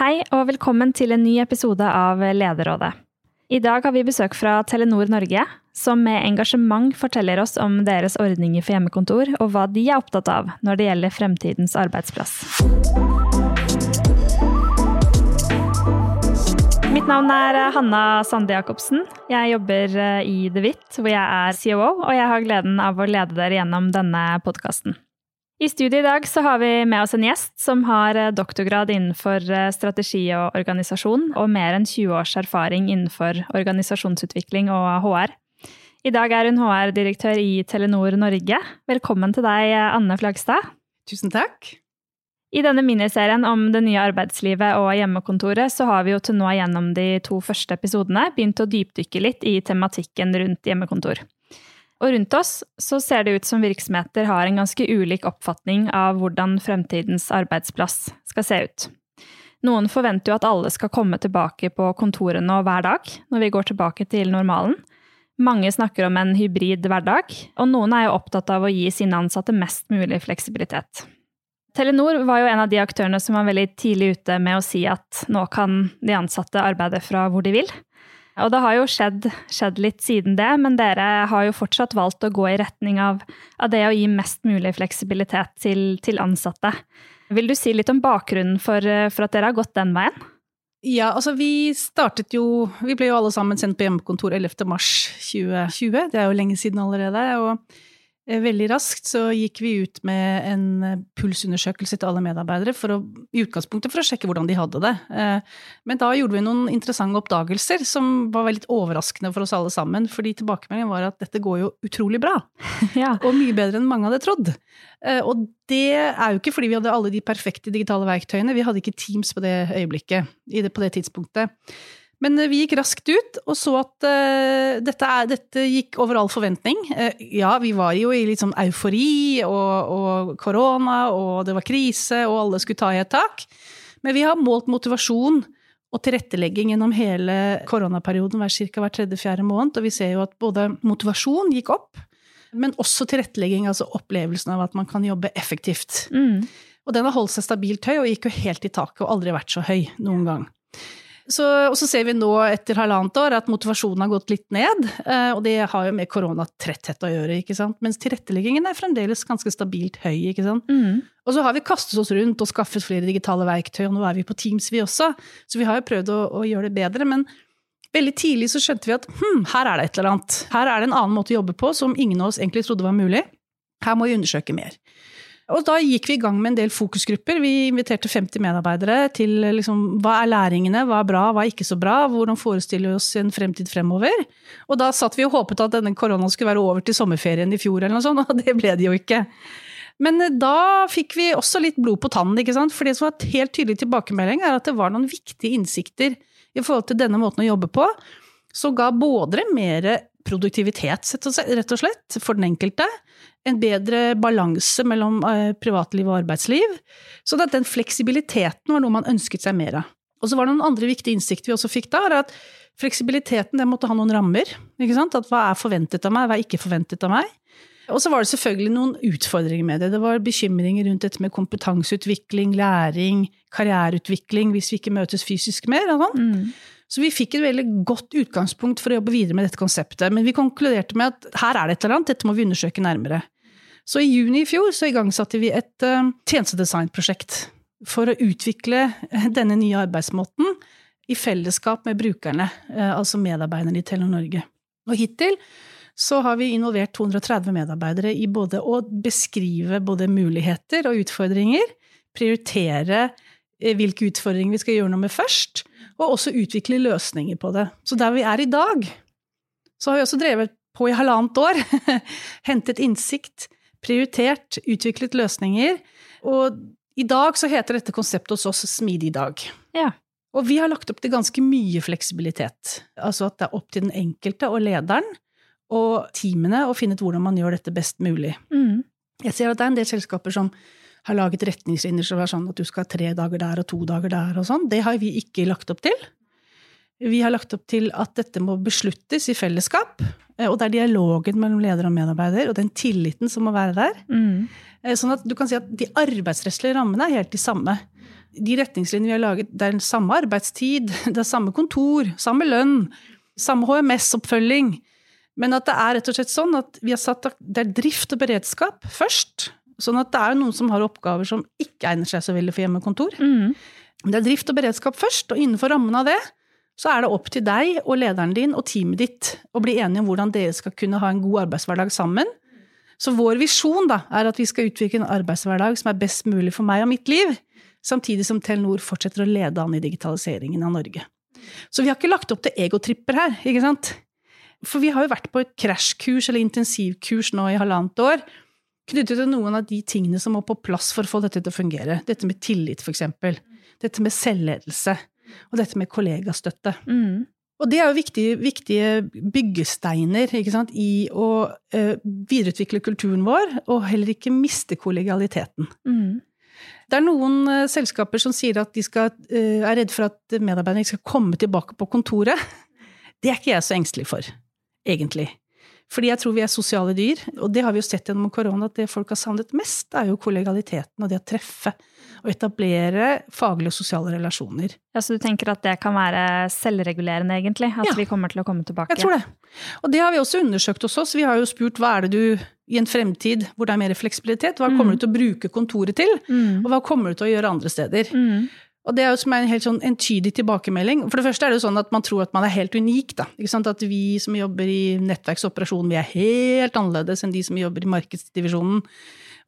Hei og velkommen til en ny episode av Lederrådet. I dag har vi besøk fra Telenor Norge, som med engasjement forteller oss om deres ordninger for hjemmekontor, og hva de er opptatt av når det gjelder fremtidens arbeidsplass. Mitt navn er Hanna Sande Jacobsen. Jeg jobber eh, i The Witt, hvor jeg er COO, og jeg har gleden av å lede dere gjennom denne podkasten. I studiet i dag så har vi med oss en gjest som har eh, doktorgrad innenfor eh, strategi og organisasjon, og mer enn 20 års erfaring innenfor organisasjonsutvikling og HR. I dag er hun HR-direktør i Telenor Norge. Velkommen til deg, Anne Flagstad. Tusen takk. I denne miniserien om det nye arbeidslivet og hjemmekontoret, så har vi jo til nå gjennom de to første episodene begynt å dypdykke litt i tematikken rundt hjemmekontor. Og rundt oss så ser det ut som virksomheter har en ganske ulik oppfatning av hvordan fremtidens arbeidsplass skal se ut. Noen forventer jo at alle skal komme tilbake på kontorene hver dag når vi går tilbake til normalen. Mange snakker om en hybrid hverdag, og noen er jo opptatt av å gi sine ansatte mest mulig fleksibilitet. Telenor var jo en av de aktørene som var veldig tidlig ute med å si at nå kan de ansatte arbeide fra hvor de vil. Og det har jo skjedd, skjedd litt siden det, men dere har jo fortsatt valgt å gå i retning av, av det å gi mest mulig fleksibilitet til, til, ansatte. Vil du si litt om bakgrunnen for, for at dere har gått den veien? Ja, altså vi startet jo Vi ble jo alle sammen sendt på hjemmekontor 11. mars 2020. Det er jo lenge siden allerede. og veldig raskt så gikk vi ut med en eh, pulsundersøkelse til alle medarbeidere for å, i utgangspunktet for å sjekke hvordan de hadde det. Eh, men da gjorde vi noen interessante oppdagelser som var veldig overraskende for oss alle sammen. fordi tilbakemeldingen var at dette går jo utrolig bra. Ja. Og mye bedre enn mange hadde trodd. Og det er jo ikke fordi vi hadde alle de perfekte digitale verktøyene. Vi hadde ikke Teams på det øyeblikket, på det tidspunktet. Men eh, vi gikk raskt ut og så at uh, dette, er, dette, gikk over all forventning. Uh, ja, vi var jo i litt sånn eufori og, og, korona, og det var krise, og alle skulle ta i et tak. Men vi har målt motivasjon og tilrettelegging gjennom hele koronaperioden hver ca. hver tredje-fjerde måned, og vi ser jo at både motivasjon gikk opp, men også tilrettelegging, altså opplevelsen av at man kan jobbe effektivt. Mm. Og den har holdt seg stabilt høy, og gikk jo helt i taket, og aldri vært så høy noen gang. Så, og så ser vi nå etter halvannet år at motivasjonen har gått litt ned. Eh, og det har jo med koronatretthet å gjøre, ikke sant. Mens tilretteleggingen er fremdeles ganske stabilt høy, ikke sant. Mm. Og så har vi kastet oss rundt og skaffet flere digitale verktøy, og nå er vi på Teams vi også. Så vi har jo prøvd å, å gjøre det bedre. men Veldig tidlig så skjønte vi at hm, her er det et eller annet. Her er det en annen måte å jobbe på som ingen av oss egentlig trodde var mulig. Her må vi undersøke mer. Og da gikk vi i gang med en del fokusgrupper. Vi inviterte 50 medarbeidere til liksom, hva er læringene, hva er bra, hva er ikke så bra, hvordan forestiller vi oss en fremtid fremover. Og da satt vi og håpet at denne koronaen skulle være over til sommerferien i fjor, eller noe sånt, og det ble det jo ikke. Men eh, da fikk vi også litt blod på tannen, ikke sant? for det som var et helt tydelig tilbakemelding, er at det var noen viktige innsikter i forhold til denne måten å jobbe på, som ga både mer produktivitet, rett og slett, for den enkelte. En bedre balanse mellom eh, privatliv og arbeidsliv. Så den fleksibiliteten var noe man ønsket seg mer av. Og så var det noen andre viktige innsikter vi også fikk da, at fleksibiliteten måtte ha noen rammer. ikke sant? At hva er forventet av meg, hva er ikke forventet av meg. Og så var det selvfølgelig noen utfordringer med det. Det var bekymringer rundt dette med kompetanseutvikling, læring, karriereutvikling hvis vi ikke møtes fysisk mer. og sånn. Mm. Så vi fikk et veldig godt utgangspunkt for å jobbe videre med dette konseptet. Men vi konkluderte med at her er det et eller annet, dette må vi undersøke nærmere. Så i juni i fjor så igangsatte vi et uh, tjenestedesignprosjekt for å utvikle denne nye arbeidsmåten i fellesskap med brukerne, uh, altså medarbeiderne i Telenor Norge. Og hittil så har vi involvert 230 medarbeidere i både å beskrive både muligheter og utfordringer, prioritere eh, hvilke utfordringer vi skal gjøre noe med først, og også utvikle løsninger på det. Så der vi er i dag, så har vi også drevet på i halvannet år. Hentet innsikt, prioritert, utviklet løsninger. Og i dag så heter dette konseptet hos oss Smidig dag. Ja. Og vi har lagt opp til ganske mye fleksibilitet. Altså at det er opp til den enkelte og lederen og teamene og finne ut hvordan man gjør dette best mulig. Mm. Jeg ser at det er en del selskaper som har laget retningslinjer som er sånn at du skal ha tre dager der og to dager der og sånn. Det har vi ikke lagt opp til. Vi har lagt opp til at dette må besluttes i fellesskap. Eh, og det er dialogen mellom leder og medarbeider og den tilliten som må være der. Mm. Eh, sånn at du kan si at de arbeidsrettslige rammene er helt de samme. de retningslinjene vi har laget, det er samme arbeidstid, det er samme kontor, samme lønn, samme HMS-oppfølging. Men at det er rett og slett sånn at vi har satt det er drift og beredskap først. Sånn at det er noen som har oppgaver som ikke egner seg så veldig for hjemmekontor. Mm. Det er drift og beredskap først, og innenfor rammen av det så er det opp til deg og lederen din og teamet ditt å bli enige om hvordan dere skal kunne ha en god arbeidshverdag sammen. Så vår visjon da, er at vi skal utvikle en arbeidshverdag som er best mulig for meg og mitt liv, samtidig som Telenor fortsetter å lede an i digitaliseringen av Norge. Så vi har ikke lagt opp til egotripper her, ikke sant? For vi har jo vært på et krasjkurs eller intensivkurs nå i halvannet år, knyttet til noen av de tingene som må på plass for å få dette til å fungere. Dette med tillit, eksempel. Dette med selvledelse. Og dette med kollegastøtte. Mm. Og det er jo viktige, viktige byggesteiner sant, i å eh, videreutvikle kulturen vår, og heller ikke miste kollegialiteten. Mm. Det er noen uh, selskaper som sier at de skal, uh, er redd for at medarbeiderne ikke skal komme tilbake på kontoret. Det er ikke jeg så engstelig for, egentlig. Fordi jeg tror vi er sosiale dyr, og det har vi jo sett gjennom korona, at det folk har savnet mest, er jo kollegaliteten og det å treffe. Og etablere faglige og sosiale relasjoner. Ja, Så du tenker at det kan være selvregulerende, egentlig? At Ja. vi kommer til å komme tilbake? Jeg tror det. Og det har vi også undersøkt hos oss. Vi har jo spurt hva er det du i en fremtid hvor det er mer fleksibilitet, hva kommer du til å bruke kontoret til, Mm. og hva kommer du til å gjøre andre steder? Mm. Og det er jo som er en helt sånn entydig tilbakemelding. For det første er det jo sånn at man tror at man er helt unik, da. Ikke sant? At vi som jobber i nettverksoperasjon, vi er helt annerledes enn de som jobber i markedsdivisjonen.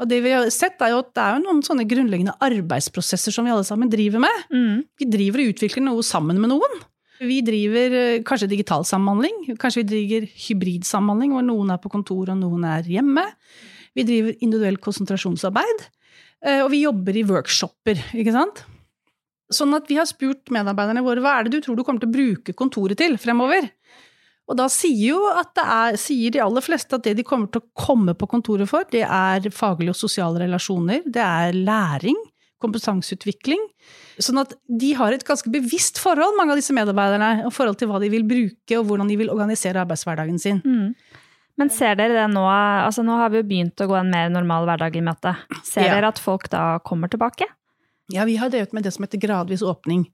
Og det vi har sett er jo at det er jo noen sånne grunnleggende arbeidsprosesser som vi alle sammen driver med. Mm. Vi driver og utvikler noe sammen med noen. Vi driver eh, kanskje digital samhandling, kanskje vi driver hybridsamhandling hvor noen er på kontor og noen er hjemme. Vi driver individuell konsentrasjonsarbeid, eh, og vi jobber i workshopper, ikke sant. Sånn at vi har spurt medarbeiderne våre hva er det du tror du kommer til å bruke kontoret til fremover? Og da sier jo at det er, sier de aller fleste at det de kommer til å komme på kontoret for, det er faglige og sosiale relasjoner, det er læring, kompetanseutvikling. Sånn at de har et ganske bevisst forhold, mange av disse medarbeiderne, i forhold til hva de vil bruke og hvordan de vil organisere arbeidshverdagen sin. Mm. Men ser dere det nå, altså nå har vi jo begynt å gå en mer normal hverdag i møte. Ser Ja. dere at folk da kommer tilbake? Ja, vi har drevet med det som heter gradvis åpning.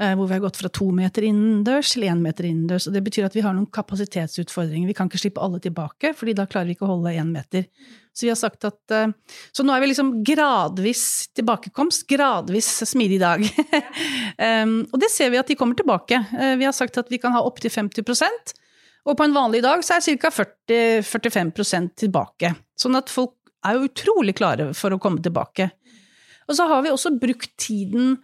eh, Hvor vi har gått fra to meter innendørs til én meter innendørs. og Det betyr at vi har noen kapasitetsutfordringer. Vi kan ikke slippe alle tilbake, fordi da klarer vi ikke å holde én meter. Så vi har sagt at eh, Så nå er vi liksom gradvis tilbakekomst. Gradvis smidig dag. og det ser vi at de kommer tilbake. Eh, Vi har sagt at vi kan ha opptil 50% og på en vanlig dag så er ca. 40-45% tilbake. Sånn at folk er utrolig klare for å komme tilbake. Og så har vi også brukt tiden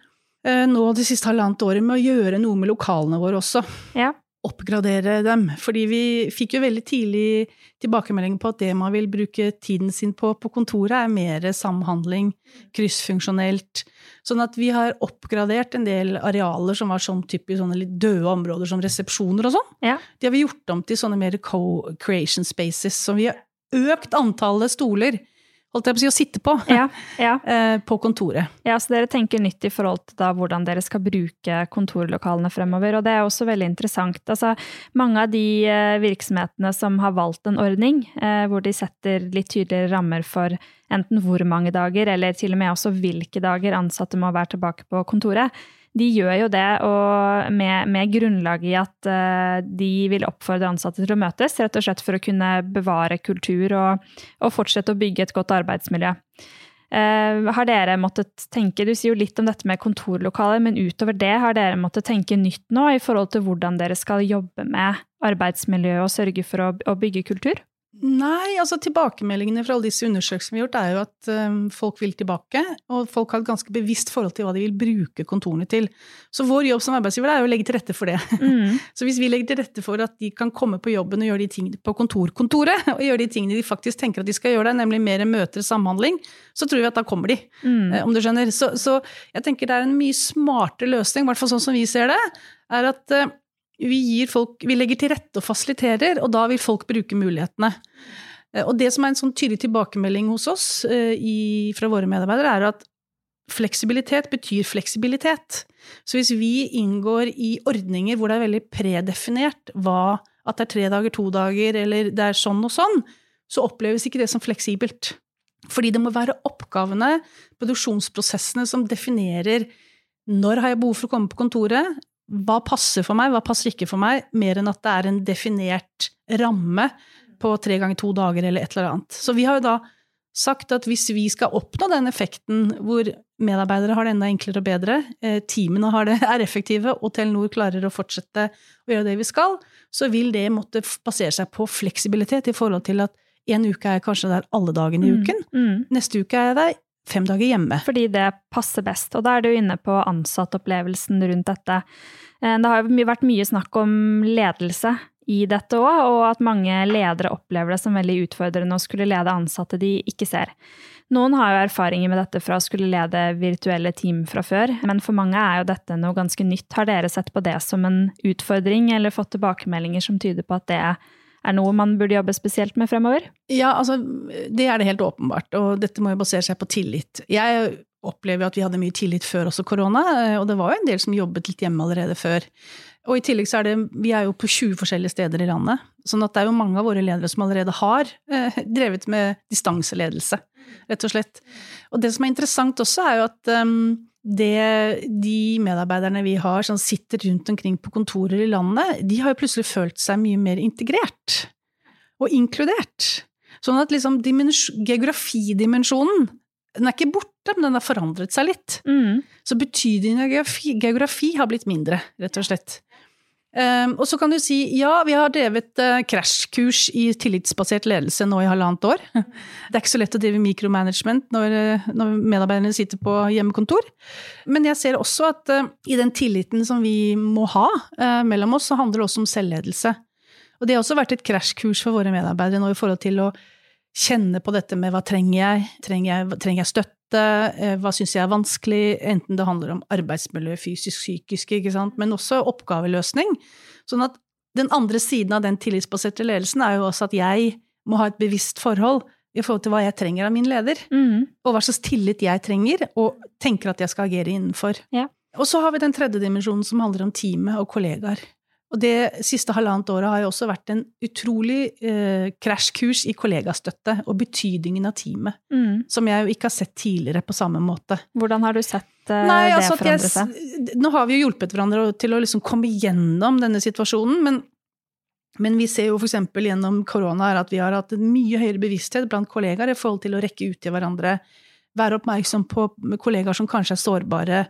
eh, nå det siste halvannet året med å gjøre noe med lokalene våre også. Ja. Oppgradere dem. Fordi vi fikk jo veldig tidlig tilbakemelding på at det man vil bruke tiden sin på på kontoret, er mer samhandling, kryssfunksjonelt. Sånn at vi har oppgradert en del arealer som var sånn typisk sånne litt døde områder som resepsjoner og sånn. Ja. De har vi gjort om til sånne mer co-creation spaces, så vi har økt antallet stoler, holdt jeg på å si, å sitte på, Ja, ja. eh, på kontoret. ja, så dere tenker nytt i forhold til da hvordan dere skal bruke kontorlokalene fremover, og det er også veldig interessant. Altså, mange av de eh, virksomhetene som har valgt en ordning eh, hvor de setter litt tydeligere rammer for enten hvor mange dager, eller til og med også hvilke dager ansatte må være tilbake på kontoret, de gjør jo det med, med grunnlag i at eh, de vil oppfordre ansatte til å møtes, rett og slett for å kunne bevare kultur og, og fortsette å bygge et godt arbeidsmiljø. Eh, har dere måttet tenke, Du sier jo litt om dette med kontorlokaler, men utover det har dere måttet tenke nytt nå i forhold til hvordan dere skal jobbe med arbeidsmiljø og sørge for å, å bygge kultur? Nei, altså tilbakemeldingene fra alle disse undersøkelsene vi har gjort, er jo at um, folk vil tilbake, og folk har et ganske bevisst forhold til hva de vil bruke kontorene til. Så vår jobb som arbeidsgiver er jo å legge til rette for det. Mm. Så hvis vi legger til rette for at de kan komme på jobben og gjøre de tingene på kontorkontoret, og gjøre de tingene de faktisk tenker at de skal gjøre der, nemlig mer møter, samhandling, så tror vi at da kommer de, Mm. eh, om du skjønner. Så, så jeg tenker det er en mye smartere løsning, i hvert fall sånn som vi ser det, er at eh, vi, folk, vi legger til rette og fasiliterer, og da vil folk bruke mulighetene. Eh, Og det som er en sånn tydelig tilbakemelding hos oss eh, i, fra våre medarbeidere, er at fleksibilitet betyr fleksibilitet. Så hvis vi inngår i ordninger hvor det er veldig predefinert hva, at det er tre dager, to dager, eller det er sånn og sånn, så oppleves ikke det som fleksibelt. Fordi det må være oppgavene, produksjonsprosessene, som definerer når har jeg behov for å komme på kontoret, hva passer for meg, hva passer ikke for meg, mer enn at det er en definert ramme på tre ganger to dager eller et eller annet. Så vi har jo da sagt at hvis vi skal oppnå den effekten hvor medarbeidere har det enda enklere og bedre, eh, teamene har det, er effektive, og Telenor klarer å fortsette å gjøre det vi skal, så vil det måtte basere seg på fleksibilitet i forhold til at en uke er jeg kanskje der alle dagene i Mm, uken, mm. neste uke er jeg der fem dager hjemme. Fordi det passer best. Og da er du inne på ansattopplevelsen rundt dette. Eh, Det har jo vært mye snakk om ledelse i dette òg, og at mange ledere opplever det som veldig utfordrende å skulle lede ansatte de ikke ser. Noen har jo erfaringer med dette fra å skulle lede virtuelle team fra før, men for mange er jo dette noe ganske nytt. Har dere sett på det som en utfordring, eller fått tilbakemeldinger som tyder på at det er noe man burde jobbe spesielt med fremover? Ja, altså, det er det helt åpenbart, og dette må jo basere seg på tillit. Jeg opplever jo at vi hadde mye tillit før også korona, og det var jo en del som jobbet litt hjemme allerede før. Og i tillegg så er det, vi er jo på 20 forskjellige steder i landet, sånn at det er jo mange av våre ledere som allerede har eh, drevet med distanseledelse, rett og slett. Og det som er interessant også, er jo at um, det de medarbeiderne vi har som sitter rundt omkring på kontorer i landet, de har jo plutselig følt seg mye mer integrert og inkludert. Sånn at liksom geografidimensjonen, den er ikke borte, men den har forandret seg litt. Mm. Så betydningen av geografi, geografi har blitt mindre, rett og slett. Um, og så kan du si ja, vi har drevet uh, krasjkurs i tillitsbasert ledelse nå i halvannet år. Det er ikke så lett å drive mikromanagement når, uh, når medarbeiderne sitter på hjemmekontor. Men jeg ser også at uh, i den tilliten som vi må ha mellom oss, så handler det også om selvledelse. Og det har også vært et krasjkurs for våre medarbeidere nå i forhold til å kjenne på dette med hva trenger jeg, trenger jeg, trenger jeg støtte, eh, hva syns jeg er vanskelig, enten det handler om arbeidsmiljø, fysisk, psykisk, ikke sant, men også oppgaveløsning. Sånn at den andre siden av den tillitsbaserte ledelsen er jo også at jeg må ha et bevisst forhold i forhold til hva jeg trenger av min leder, Mm. og hva slags tillit jeg trenger, og tenker at jeg skal agere innenfor. Ja. Og så har vi den tredje dimensjonen som handler om teamet og kollegaer. Og det siste halvannet året har jo også vært en utrolig eh, krasjkurs i kollegastøtte og betydningen av teamet, Mm. som jeg jo ikke har sett tidligere på samme måte. Hvordan har du sett eh, Nei, det altså forandre seg? Nå har vi jo hjulpet hverandre til å liksom komme gjennom denne situasjonen, men, men vi ser jo eksempel gjennom korona at vi har hatt en mye høyere bevissthet blant kollegaer i forhold til å rekke ut til hverandre, være oppmerksom på kollegaer som kanskje er sårbare,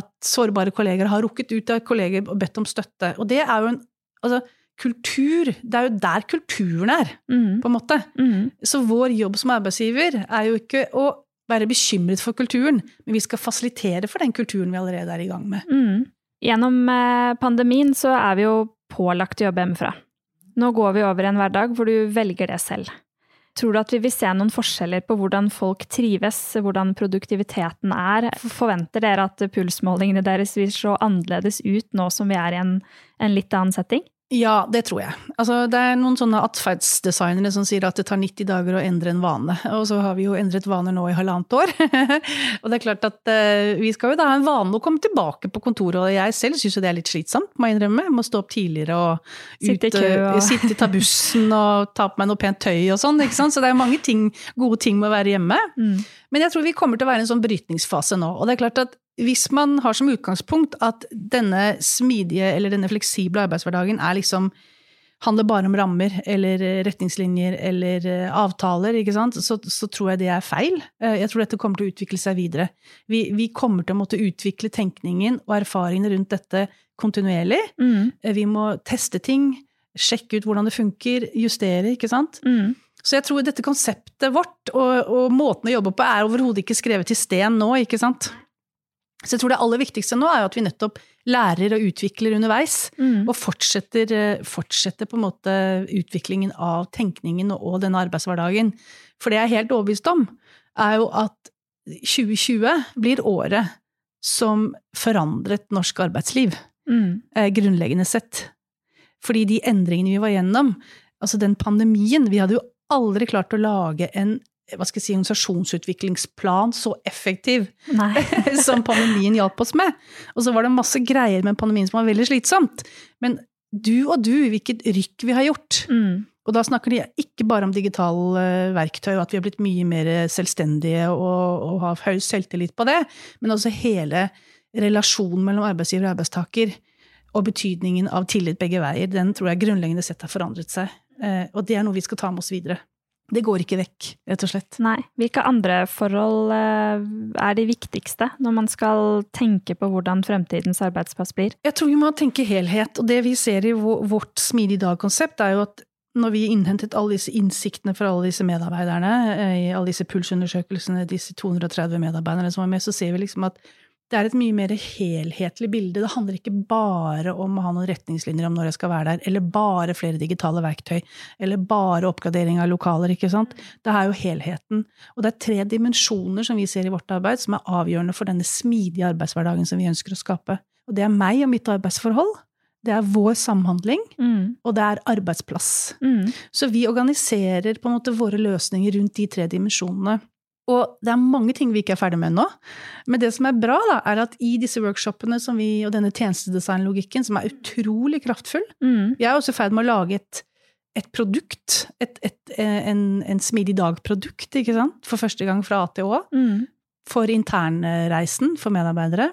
at sårbare kollegaer har rukket ut til kolleger og bedt om støtte. Og det er jo en altså, kultur, det er jo der kulturen er, Mm. på en måte. Mm. Så vår jobb som arbeidsgiver er jo ikke å være bekymret for kulturen, men vi skal fasilitere for den kulturen vi allerede er i gang med. Mm. Gjennom eh, pandemien så er vi jo pålagt å jobbe hjemmefra. Nå går vi over i en hverdag hvor du velger det selv. Tror du at vi vil se noen forskjeller på hvordan folk trives, hvordan produktiviteten er? Forventer dere at pulsmålingene deres vil se annerledes ut nå som vi er i en, en litt annen setting? Ja, det tror jeg. Altså, det er noen sånne atferdsdesignere som sier at det tar 90 dager å endre en vane, og så har vi jo endret vaner nå i halvannet år. og det er klart at uh, vi skal jo da ha en vane å komme tilbake på kontoret, og jeg selv syns jo det er litt slitsomt, må jeg innrømme. Jeg må stå opp tidligere og Sitte i kø eh, og- sitte, ta bussen og ta på meg noe pent tøy og sånn, ikke sant. Så det er mange ting, gode ting med å være hjemme. Mm. Men jeg tror vi kommer til å være i en sånn brytningsfase nå. Og det er klart at hvis man har som utgangspunkt at denne smidige eller denne fleksible arbeidshverdagen er liksom handler bare om rammer eller retningslinjer eller eh, avtaler, ikke sant, så, så tror jeg det er feil. Eh, Jeg tror dette kommer til å utvikle seg videre. Vi, vi kommer til å måtte utvikle tenkningen og erfaringene rundt dette kontinuerlig. Mm. Eh, Vi må teste ting, sjekke ut hvordan det funker, justere, ikke sant. Mm. Så jeg tror dette konseptet vårt og, og måten å jobbe på er overhodet ikke skrevet i sten nå, ikke sant. Så jeg tror det aller viktigste nå er jo at vi nettopp lærer og utvikler underveis, Mm. og fortsetter, eh, fortsetter på en måte utviklingen av tenkningen og denne arbeidshverdagen. For det jeg er helt overbevist om, er jo at 2020 blir året som forandret norsk arbeidsliv Mm. eh, grunnleggende sett. Fordi de endringene vi var gjennom, altså den pandemien Vi hadde jo aldri klart å lage en hva skal jeg si, organisasjonsutviklingsplan så effektiv som pandemien hjalp oss med. Og så var det masse greier med pandemien som var veldig slitsomt. Men du og du, hvilket rykk vi har gjort. Mm. Og da snakker de ikke bare om digitale verktøy, og at vi har blitt mye mer selvstendige og, og har høy selvtillit på det, men også hele relasjonen mellom arbeidsgiver og arbeidstaker og betydningen av tillit begge veier, den tror jeg grunnleggende sett har forandret seg. Eh, og det er noe vi skal ta med oss videre. Det går ikke vekk, rett og slett. Nei. Hvilke andre forhold eh, er de viktigste når man skal tenke på hvordan fremtidens arbeidsplass blir? Jeg tror vi må tenke helhet, og det vi ser i vårt Smidig dag-konsept, er jo at når vi innhentet alle disse innsiktene fra alle disse medarbeiderne, eh, i alle disse pulsundersøkelsene, disse 230 medarbeiderne som var med, så ser vi liksom at det er et mye mer helhetlig bilde. Det handler ikke bare om å ha noen retningslinjer om når jeg skal være der, eller bare flere digitale verktøy, eller bare oppgradering av lokaler, ikke sant. Det er jo helheten. Og det er tre dimensjoner som vi ser i vårt arbeid, som er avgjørende for denne smidige arbeidshverdagen som vi ønsker å skape. Og det er meg og mitt arbeidsforhold. Det er vår samhandling, mm. og det er arbeidsplass. Mm. Så vi organiserer på en måte våre løsninger rundt de tre dimensjonene. Og det er mange ting vi ikke er ferdig med nå. Men det som er bra, da, er at i disse workshopene vi, og denne tjenestedesignlogikken, som er utrolig kraftfull mm. Vi er også i ferd med å lage et, et produkt, et, et, en, en, smidig dag-produkt, ikke sant, for første gang fra A til Å. Mm. For internreisen for medarbeidere.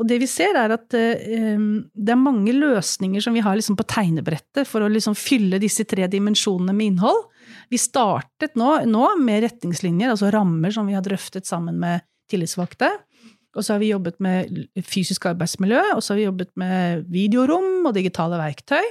Og det vi ser, er at uh, det er mange løsninger som vi har liksom på tegnebrettet for å liksom fylle disse tre dimensjonene med innhold. Vi startet nå, nå, med retningslinjer, altså rammer som vi har drøftet sammen med tillitsvalgte. Og så har vi jobbet med fysisk arbeidsmiljø, og så har vi jobbet med videorom og digitale verktøy.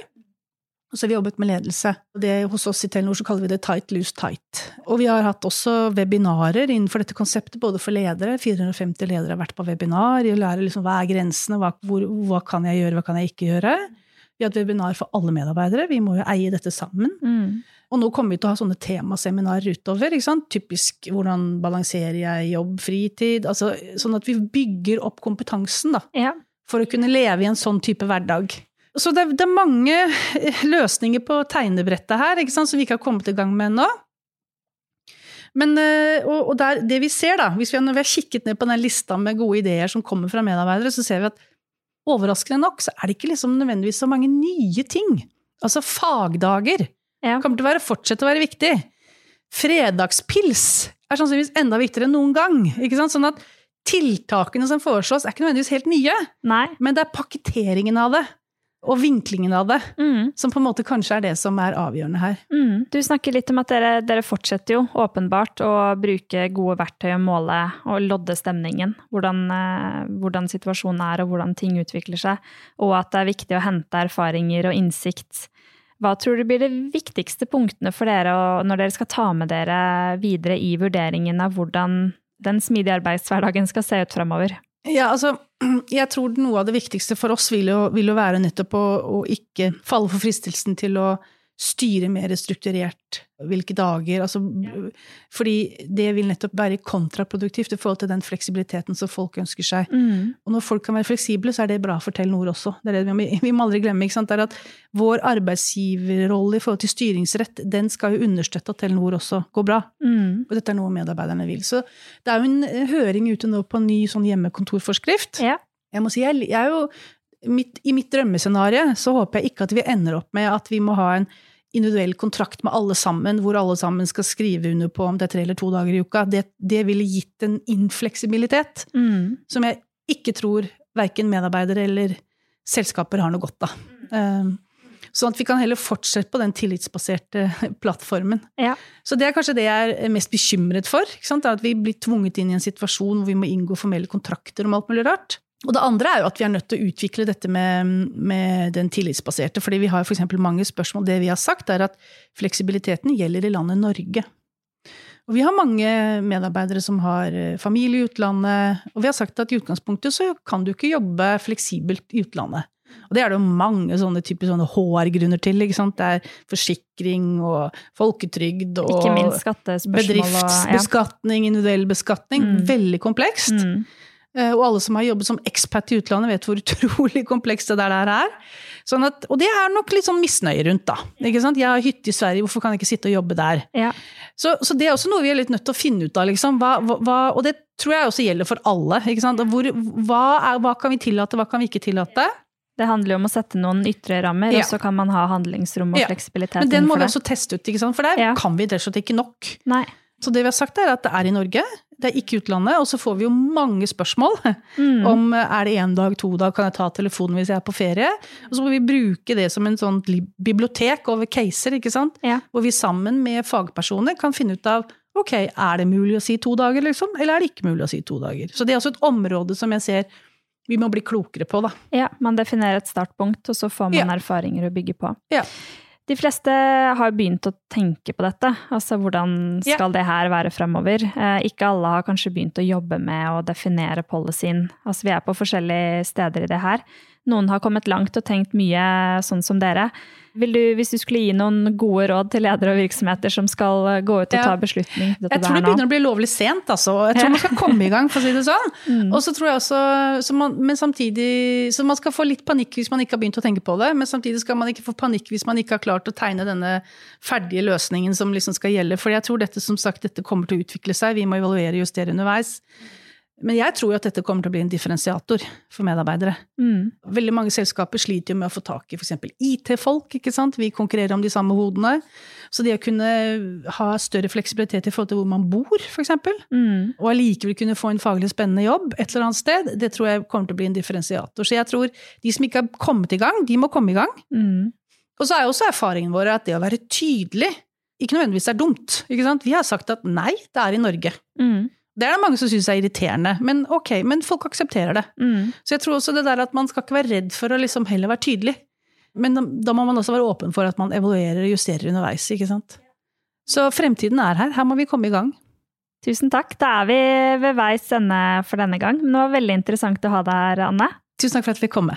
Og så har vi jobbet med ledelse. Det, hos oss i Telenor så kaller vi det tight, loose, tight. Og vi har hatt også webinarer innenfor dette konseptet, både for ledere. 450 ledere har vært på webinar i å lære liksom, hva er grensene, hva, hvor, hva kan jeg gjøre, hva kan jeg ikke gjøre. Vi har et webinar for alle medarbeidere, vi må jo eie dette sammen. Mm. Og nå kommer vi til å ha sånne temaseminarer utover. Typisk hvordan balanserer jeg jobb, fritid? Altså, sånn at vi bygger opp kompetansen da, ja. for å kunne leve i en sånn type hverdag. Så det, det, er mange løsninger på tegnebrettet her som vi ikke har kommet i gang med ennå. Men, eh, og, og der, det vi ser, da, hvis vi, når vi har kikket ned på den lista med gode ideer som kommer fra medarbeidere, så ser vi at overraskende nok så er det ikke liksom nødvendigvis så mange nye ting. Altså fagdager ja. kommer til å være, fortsette å være viktig. Fredagspils er sannsynligvis enda viktigere enn noen gang. ikke sant? Sånn at tiltakene som foreslås, er ikke nødvendigvis helt nye, Nei. men det er pakketeringen av det. Og vinklingen av det, mm. som på en måte kanskje er det som er avgjørende her. Mm. Du snakker litt om at dere, dere, fortsetter jo åpenbart å bruke gode verktøy og måle og lodde stemningen. Hvordan, eh, hvordan situasjonen er og hvordan ting utvikler seg. Og at det er viktig å hente erfaringer og innsikt hva tror du blir de viktigste punktene for dere når dere skal ta med dere videre i vurderingen av hvordan den smidige arbeidshverdagen skal se ut framover? Ja, altså, jeg tror noe av det viktigste for oss vil jo, vil jo være nettopp å, å, ikke falle for fristelsen til å styre mer strukturert hvilke dager altså, Fordi det vil nettopp være kontraproduktivt i forhold til den fleksibiliteten som folk ønsker seg. Mm. Og når folk kan være fleksible, så er det bra for Telenor også. Det det vi, vi, må aldri glemme ikke sant? Det er at vår arbeidsgiverrolle i forhold til styringsrett, den skal jo understøtte at Telenor også går bra. Mm. Og dette er noe medarbeiderne vil. Så det er jo en høring ute nå på en ny sånn hjemmekontorforskrift. Ja. Jeg må si, jeg, jeg er jo mitt, I mitt drømmescenario så håper jeg ikke at vi ender opp med at vi må ha en individuell kontrakt med alle sammen, hvor alle sammen skal skrive under på om det er tre eller to dager i uka. Det, det ville gitt en infleksibilitet mm. som jeg ikke tror verken medarbeidere eller selskaper har noe godt av. Um, sånn at vi kan heller fortsette på den tillitsbaserte plattformen. Ja. Så det er kanskje det jeg er mest bekymret for. At vi blir tvunget inn i en situasjon hvor vi må inngå formelle kontrakter om alt mulig rart. Og det andre er jo at vi er nødt til å utvikle dette med, med den tillitsbaserte. fordi vi har f.eks. mange spørsmål. Det vi har sagt, er at fleksibiliteten gjelder i landet Norge. Og vi har mange medarbeidere som har eh, familie i utlandet. Og vi har sagt at i utgangspunktet så kan du ikke jobbe fleksibelt i utlandet. Og det er det jo mange sånne typer HR-grunner til. ikke sant? Det er forsikring og folketrygd og bedriftsbeskatning, individuell beskatning. Mm. Veldig komplekst. Mm. Eh, og alle som har jobbet som ekspat i utlandet, vet hvor utrolig komplekst det der er. Sånn at, og det er nok litt sånn misnøye rundt, da. Ikke sant? Jeg har hytte i Sverige, hvorfor kan jeg ikke sitte og jobbe der? Ja. Så, så, det er også noe vi er litt nødt til å finne ut av, liksom. Hva, hva, og det tror jeg også gjelder for alle. Ikke sant? Hvor, hva, er, hva kan vi tillate, hva kan vi ikke tillate? Det handler jo om å sette noen ytre rammer, Ja. og så kan man ha handlingsrom og Ja. fleksibilitet Men den må vi også teste ut, ikke sant? for der Ja. kan vi rett og slett ikke nok. Nei. Så det vi har sagt er at det er i Norge, det er ikke utlandet, og så får vi jo mange spørsmål Mm. om eh, er det én dag, to dag, kan jeg ta telefonen hvis jeg er på ferie? Og så må vi bruke det som en sånn bibliotek over caser, ikke sant? Ja. Hvor vi sammen med fagpersoner kan finne ut av ok, er det mulig å si to dager, liksom? Eller er det ikke mulig å si to dager? Så det er også et område som jeg ser vi må bli klokere på, da. Ja, man definerer et startpunkt, og så får man Ja. erfaringer å bygge på. Ja. De fleste har begynt å tenke på dette. Altså hvordan skal det her være fremover? Eh, ikke alle har kanskje begynt å jobbe med å definere policyen. Altså vi er på forskjellige steder i det her. Noen har kommet langt og tenkt mye sånn som dere. Vil du, hvis du skulle gi noen gode råd til ledere og virksomheter som skal gå ut og ta beslutning Jeg tror det nå? begynner å bli lovlig sent, altså. Jeg tror man skal komme i gang, for å si det sånn. Mm. Og så tror jeg også, så man, men samtidig, så man skal få litt panikk hvis man ikke har begynt å tenke på det, men samtidig skal man ikke få panikk hvis man ikke har klart å tegne denne ferdige løsningen som liksom skal gjelde. For jeg tror dette som sagt, dette kommer til å utvikle seg, vi må evaluere og justere underveis. Men jeg tror jo at dette kommer til å bli en differensiator for medarbeidere. Mm. Veldig mange selskaper sliter jo med å få tak i f.eks. IT-folk, ikke sant. Vi konkurrerer om de samme hodene. Så det å kunne ha større fleksibilitet i forhold til hvor man bor, f.eks., Mm. og allikevel kunne få en faglig spennende jobb et eller annet sted, det tror jeg kommer til å bli en differensiator. Så jeg tror de som ikke har kommet i gang, de må komme i gang. Mm. Og så er jo også erfaringen vår at det å være tydelig ikke nødvendigvis er dumt. Ikke sant? Vi har sagt at nei, det er i Norge. Mm. Det er det mange som syns er irriterende, men ok, men folk aksepterer det. Mm. Så jeg tror også det der at man skal ikke være redd for å liksom heller være tydelig. Men da, da må man også være åpen for at man evaluerer og justerer underveis, ikke sant. Så fremtiden er her, her må vi komme i gang. Tusen takk. Da er vi ved veis ende for denne gang. Men det var veldig interessant å ha deg her, Anne. Tusen takk for at vi fikk komme.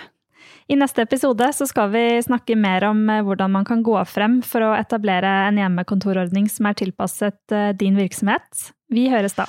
I neste episode så skal vi snakke mer om eh, hvordan man kan gå frem for å etablere en hjemmekontorordning som er tilpasset eh, din virksomhet. Vi høres da.